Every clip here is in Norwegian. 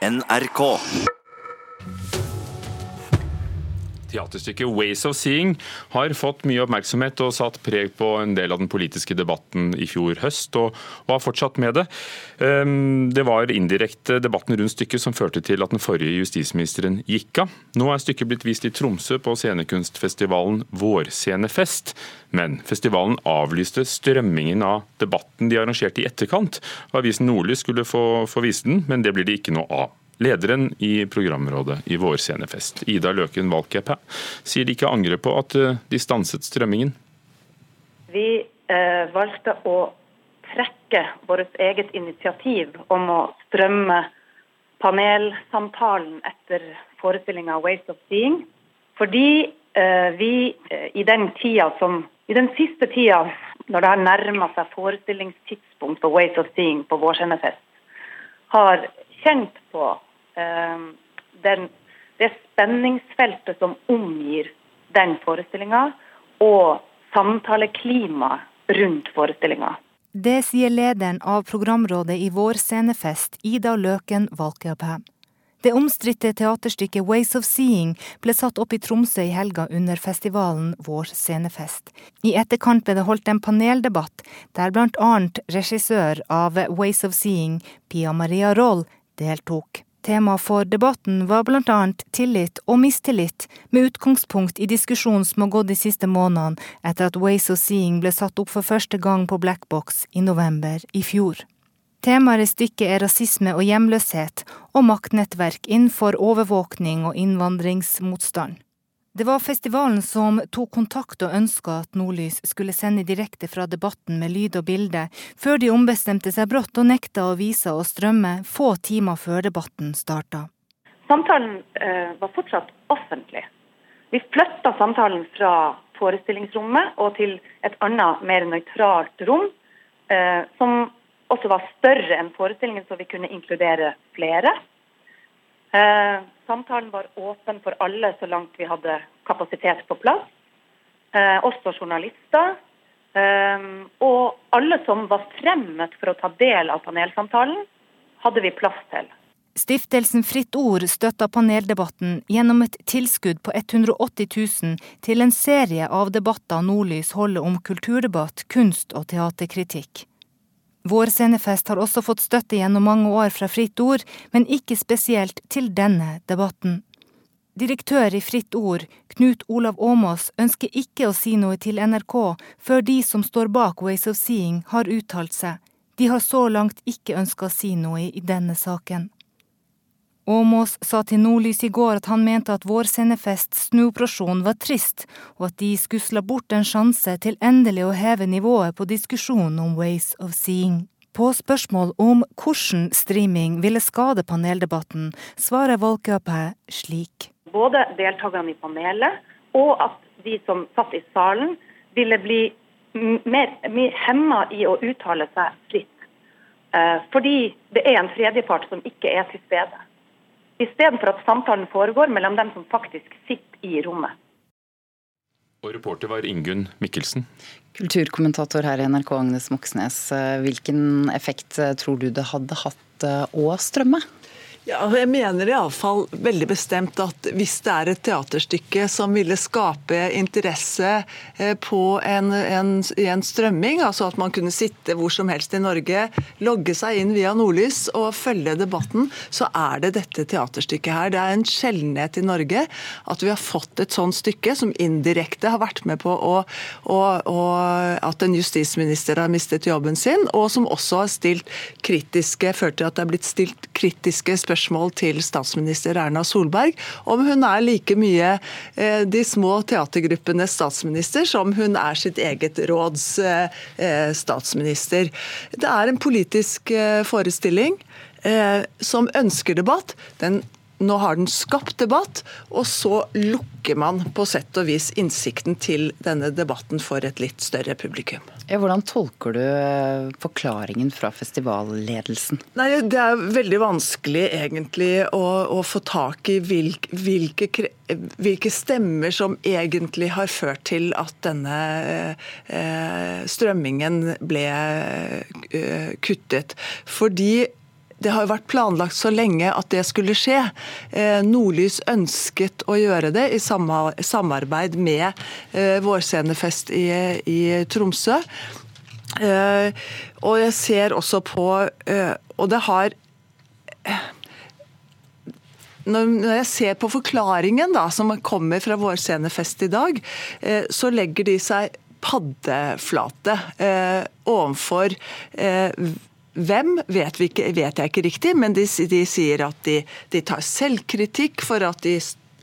NRK. Teaterstykket 'Ways of Seeing' har fått mye oppmerksomhet og satt preg på en del av den politiske debatten i fjor høst, og, og har fortsatt med det. Um, det var indirekte debatten rundt stykket som førte til at den forrige justisministeren gikk av. Nå er stykket blitt vist i Tromsø på scenekunstfestivalen Vårscenefest, men festivalen avlyste strømmingen av debatten de arrangerte i etterkant. Avisen Nordlys skulle få, få vise den, men det blir det ikke noe av. Lederen i programrådet i Vårscenefest, Ida Løken Valkeapää, sier de ikke angrer på at eh, de stanset strømmingen. Vi eh, valgte å trekke vårt eget initiativ om å strømme panelsamtalen etter forestillinga 'Ways of Seeing', fordi eh, vi eh, i den som i den siste tida, når det har nærma seg forestillingstidspunkt for 'Ways of Seeing' på Vårscenefest, har kjent på den, det spenningsfeltet som omgir den forestillinga, og samtaleklimaet rundt forestillinga. Det sier lederen av programrådet i Vår scenefest, Ida Løken Valkeapää. Det omstridte teaterstykket Ways of Seeing ble satt opp i Tromsø i helga under festivalen Vår scenefest. I etterkant ble det holdt en paneldebatt der annet regissør av Ways of Seeing, Pia Maria Roll, deltok. Tema for debatten var annet tillit og mistillit, med utgangspunkt i diskusjonen som har gått de siste månedene etter at Ways of Seeing ble satt opp for første gang på Black Box i november i fjor. Temaet i stykket er rasisme og hjemløshet, og maktnettverk innenfor overvåkning og innvandringsmotstand. Det var festivalen som tok kontakt og ønska at Nordlys skulle sende direkte fra debatten med lyd og bilde, før de ombestemte seg brått og nekta å vise og strømme få timer før debatten starta. Samtalen eh, var fortsatt offentlig. Vi flytta samtalen fra forestillingsrommet og til et annet, mer nøytralt rom, eh, som også var større enn forestillingen, så vi kunne inkludere flere. Eh, samtalen var åpen for alle så langt vi hadde kapasitet på plass. Eh, også journalister. Eh, og alle som var fremmet for å ta del av panelsamtalen, hadde vi plass til. Stiftelsen Fritt Ord støtta paneldebatten gjennom et tilskudd på 180 000 til en serie av debatter Nordlys holder om kulturdebatt, kunst og teaterkritikk. Vår scenefest har også fått støtte gjennom mange år fra Fritt Ord, men ikke spesielt til denne debatten. Direktør i Fritt Ord, Knut Olav Åmås, ønsker ikke å si noe til NRK før de som står bak Ways of Seeing har uttalt seg. De har så langt ikke ønska å si noe i denne saken. Åmås sa til Nordlys i går at han mente at Vårscenefests snuoperasjon var trist, og at de skusla bort en sjanse til endelig å heve nivået på diskusjonen om Ways of Seeing. På spørsmål om hvordan streaming ville skade paneldebatten, svarer Volkeapää slik. Både deltakerne i panelet og at de som satt i salen, ville bli mer, mer hemma i å uttale seg fritt. Eh, fordi det er en tredjepart som ikke er til stede istedenfor at samtalen foregår mellom dem som faktisk sitter i rommet. Og reporter var Ingunn Mikkelsen. Kulturkommentator her i NRK, Agnes Moxnes. Hvilken effekt tror du det hadde hatt å strømme? Ja, jeg mener iallfall veldig bestemt at hvis det er et teaterstykke som ville skape interesse eh, på en, en, en strømming, altså at man kunne sitte hvor som helst i Norge, logge seg inn via Nordlys og følge debatten, så er det dette teaterstykket her. Det er en sjeldenhet i Norge at vi har fått et sånt stykke som indirekte har vært med på å, å, å, at en justisminister har mistet jobben sin, og som også har stilt kritiske, ført til at det er blitt stilt kritiske spørsmål spørsmål til statsminister Erna Solberg om hun er like mye eh, de små teatergruppenes statsminister som hun er sitt eget råds eh, eh, statsminister. Det er en politisk forestilling som ønsker debatt. Den nå har den skapt debatt, og så lukker man på sett og vis innsikten til denne debatten for et litt større publikum. Ja, hvordan tolker du eh, forklaringen fra festivalledelsen? Nei, Det er veldig vanskelig egentlig å, å få tak i hvilke, hvilke, hvilke, stemmer som egentlig har ført til at denne eh, strømmingen ble eh, kuttet. Fordi det har jo vært planlagt så lenge at det skulle skje. Eh, Nordlys ønsket å gjøre det i samarbeid med eh, Vårscenefest i, Tromsø. Eh, og jeg ser også på Og det har når jeg ser på forklaringen da, som kommer fra Vårscenefest i dag, så legger de seg paddeflate eh, overfor eh, hvem vet, ikke, vet, jeg ikke riktig, men de, de sier at de, de, tar selvkritikk for at de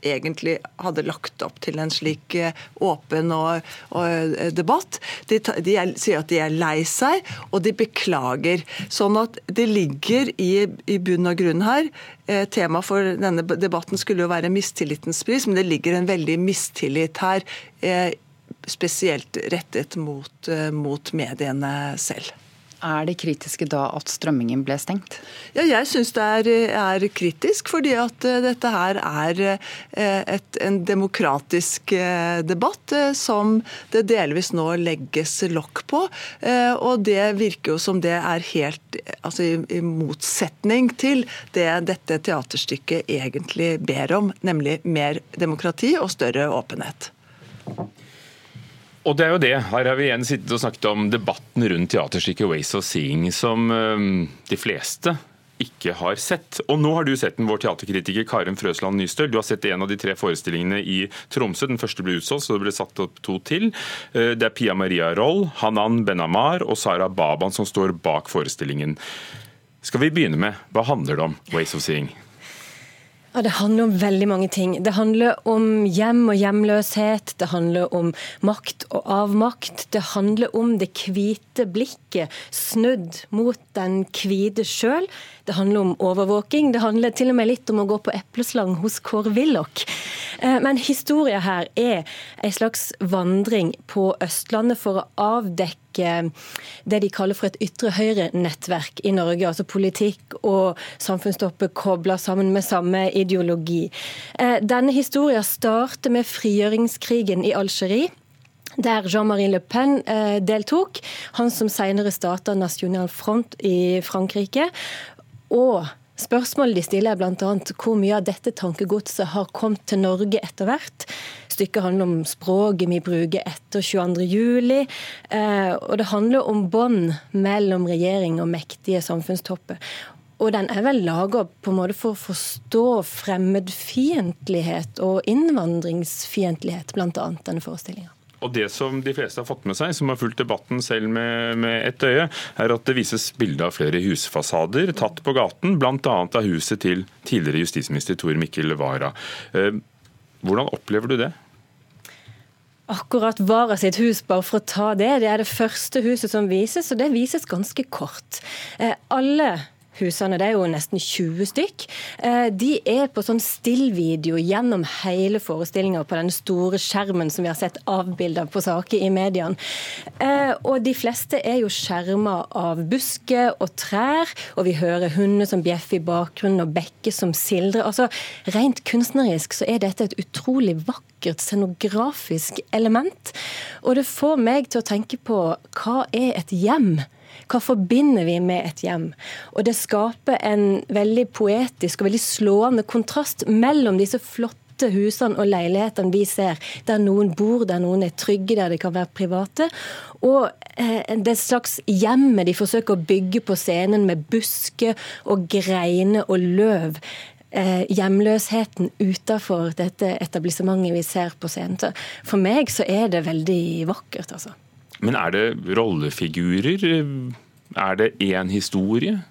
egentlig hadde lagt opp til en slik eh, åpen og, og eh, debatt. De, de er, sier at de er lei seg, og de beklager. Sånn at det ligger i, i bunn og grunn her eh, Temaet for denne debatten skulle jo være mistillitens pris, men det ligger en veldig mistillit her. Eh, spesielt rettet mot, eh, mot mediene selv. Er det kritiske da at strømmingen ble stengt? Ja, jeg syns det er, er, kritisk, fordi at eh, dette her er eh, et, en demokratisk debatt som det delvis nå legges lokk på. Og det virker jo som det er helt altså i, i motsetning til det dette teaterstykket egentlig ber om, nemlig mer demokrati og større åpenhet. Og det er jo det. Her har vi igjen sittet og snakket om debatten rundt teaterstykket 'Ways of Seeing', som de fleste ikke har sett. Og nå har du sett den, vår teaterkritiker Karen Frøsland Nystøl. Du har sett en av de tre forestillingene i Tromsø. Den første ble utsolgt, så det ble satt opp to til. Eh, det er Pia Maria Roll, Hanan Benamar og Sara Baban som står bak forestillingen. Skal vi begynne med, hva handler det om, 'Ways of Seeing'? Ja, Det handler om veldig mange ting. Det handler om hjem og hjemløshet. Det handler om makt og avmakt. Det handler om det hvite blikket snudd mot den hvite sjøl. Det handler om overvåking. Det handler til og med litt om å gå på epleslang hos Kåre Willoch. Eh, men historia her er en slags vandring på Østlandet for å avdekke det de kaller for et ytre høyre-nettverk i Norge. Altså politikk og samfunnsstoppet kobla sammen med samme ideologi. Eh, denne historien starter med frigjøringskrigen i Algerie der Jean-Marie Le Pen eh, deltok. Han som senere starta National Front i Frankrike. Og Spørsmålet de stiller er bl.a. hvor mye av dette tankegodset har kommet til Norge etter hvert. Stykket handler om språket vi bruker etter 22.07. Eh, og det handler om bånd mellom regjering og mektige samfunnstopper. Og den er vel laga for å forstå fremmedfiendtlighet og innvandringsfiendtlighet, bl.a. denne forestillinga. Og Det som de fleste har fått med seg, som har fulgt debatten selv med, med et øye, er at det vises bilde av flere husfasader tatt på gaten, bl.a. av huset til tidligere justisminister Tor Mikkel Wara. Eh, hvordan opplever du det? Akkurat Vara sitt hus, bare for å ta det, det er det første huset som vises, og det vises ganske kort. Eh, alle husene, det er jo nesten 20 stykk, eh, de er på sånn stillvideo gjennom hele forestillinga på den store skjermen som vi har sett avbilder på saker i mediene. Eh, og de fleste er jo skjerma av busker og trær, og vi hører hunder som bjeffer i bakgrunnen og bekker som sildrer. Altså, Rent kunstnerisk så er dette et utrolig vakkert scenografisk element. Og det får meg til å tenke på hva er et hjem? Hva forbinder vi med et hjem? Og det skaper en veldig poetisk og veldig slående kontrast mellom disse flotte husene og leilighetene vi ser, der noen bor, der noen er trygge, der de kan være private. Og eh, det slags hjemmet de forsøker å bygge på scenen med busker og greiner og løv. Eh, hjemløsheten utenfor dette etablissementet vi ser på scenen. Så for meg så er det veldig vakkert, altså. Men er det rollefigurer? Er det én historie?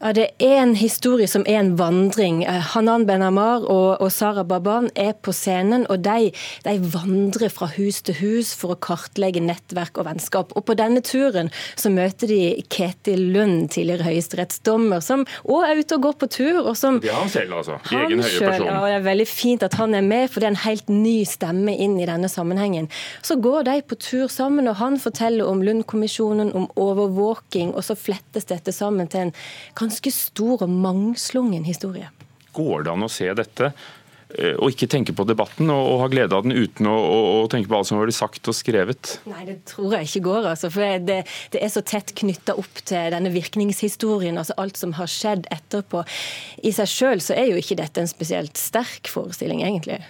Ja, Det er en historie som er en vandring. Eh, Hanan Benamar og, og Sara Baban er på scenen, og de, de, vandrer fra hus til hus for å kartlegge nettverk og vennskap. Og På denne turen så møter de Ketil Lund, tidligere høyesterettsdommer, som òg er ute og går på tur. og som... Det er han selv, altså. I egen høye person. Ja, og Det er veldig fint at han er med, for det er en helt ny stemme inn i denne sammenhengen. Så går de på tur sammen, og han forteller om Lund-kommisjonen, om overvåking, og så flettes dette sammen til en ganske stor og mangslungen historie. Går det an å se dette Eh, og ikke tenke på debatten og, og ha glede av den uten å, å, å tenke på alt som har blitt sagt og skrevet? Nei, det tror jeg ikke går. altså, for Det, det er så tett knytta opp til denne virkningshistorien, altså alt som har skjedd etterpå. I seg sjøl så er jo ikke dette en spesielt sterk forestilling, egentlig.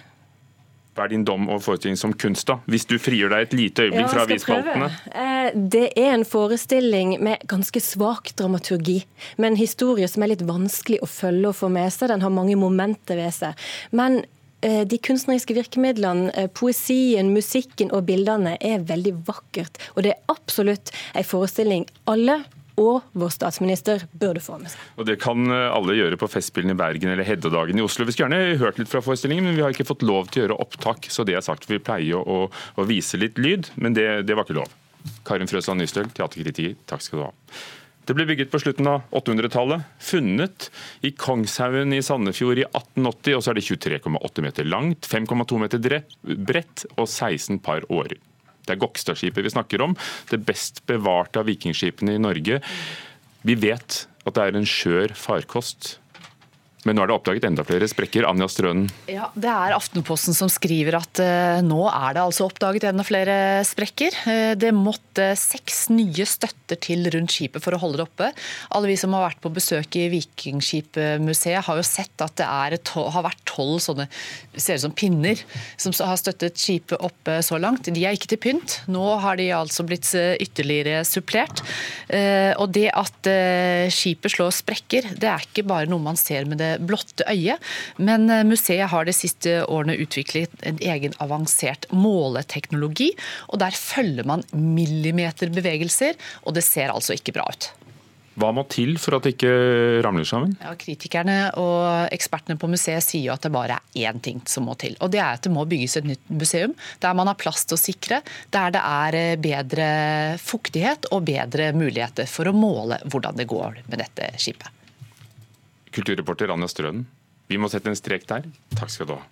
Er din dom over forestillingen som kunst, da? Hvis du frigjør deg et lite øyeblikk ja, fra avisspaltene? Eh, det er en forestilling med ganske svak dramaturgi. Med en historie som er litt vanskelig å følge og få med seg. Den har mange momenter ved seg. Men eh, de kunstneriske virkemidlene, eh, poesien, musikken og bildene er veldig vakkert. Og det er absolutt en forestilling alle og vår statsminister burde få med seg. Og Det kan eh, alle gjøre på Festspillene i Bergen eller Heddedagen i Oslo. Vi skulle gjerne hørt litt fra forestillingen, men vi har ikke fått lov til å gjøre opptak. Så det er sagt, vi pleier å, å vise litt lyd, men det, det var ikke lov. Karin Frøsland Nystøl, teaterkritiker, takk skal du ha. Det ble bygget på slutten av 800-tallet. Funnet i Kongshaugen i Sandefjord i 1880. og så er det 23,8 meter langt, 5,2 meter bredt og 16 par årer. Det er Gokstadskipet vi snakker om. Det best bevarte av vikingskipene i Norge. Vi vet at det er en skjør farkost. Men nå er det oppdaget enda flere sprekker. Anja Strønen? Ja, Det er Aftenposten som skriver at uh, nå er det altså oppdaget enda flere sprekker. Uh, det måtte seks nye støtter til rundt skipet for å holde det oppe. Alle vi som har vært på besøk i Vikingskipmuseet har jo sett at det har vært tolv sånne ser ut som pinner som har støttet skipet oppe så langt. De er ikke til pynt. Nå har de altså blitt eh, ytterligere supplert. Og det at skipet slår sprekker, det er ikke bare noe man ser med det blotte øyet. Men eh, museet har de siste årene utviklet en egen avansert måleteknologi. og Der følger man millimeterbevegelser, og det ser altså ikke bra ut. Hva må til for at det ikke ramler sammen? Ja, kritikerne og ekspertene på museet sier jo at det bare er én ting som må til. og Det er at det må bygges et nytt museum der man har plass til å sikre, der det er eh, bedre fuktighet og bedre muligheter for å måle hvordan det går med dette skipet. Kulturreporter Anja Strønen, vi må sette en strek der. Takk skal du ha.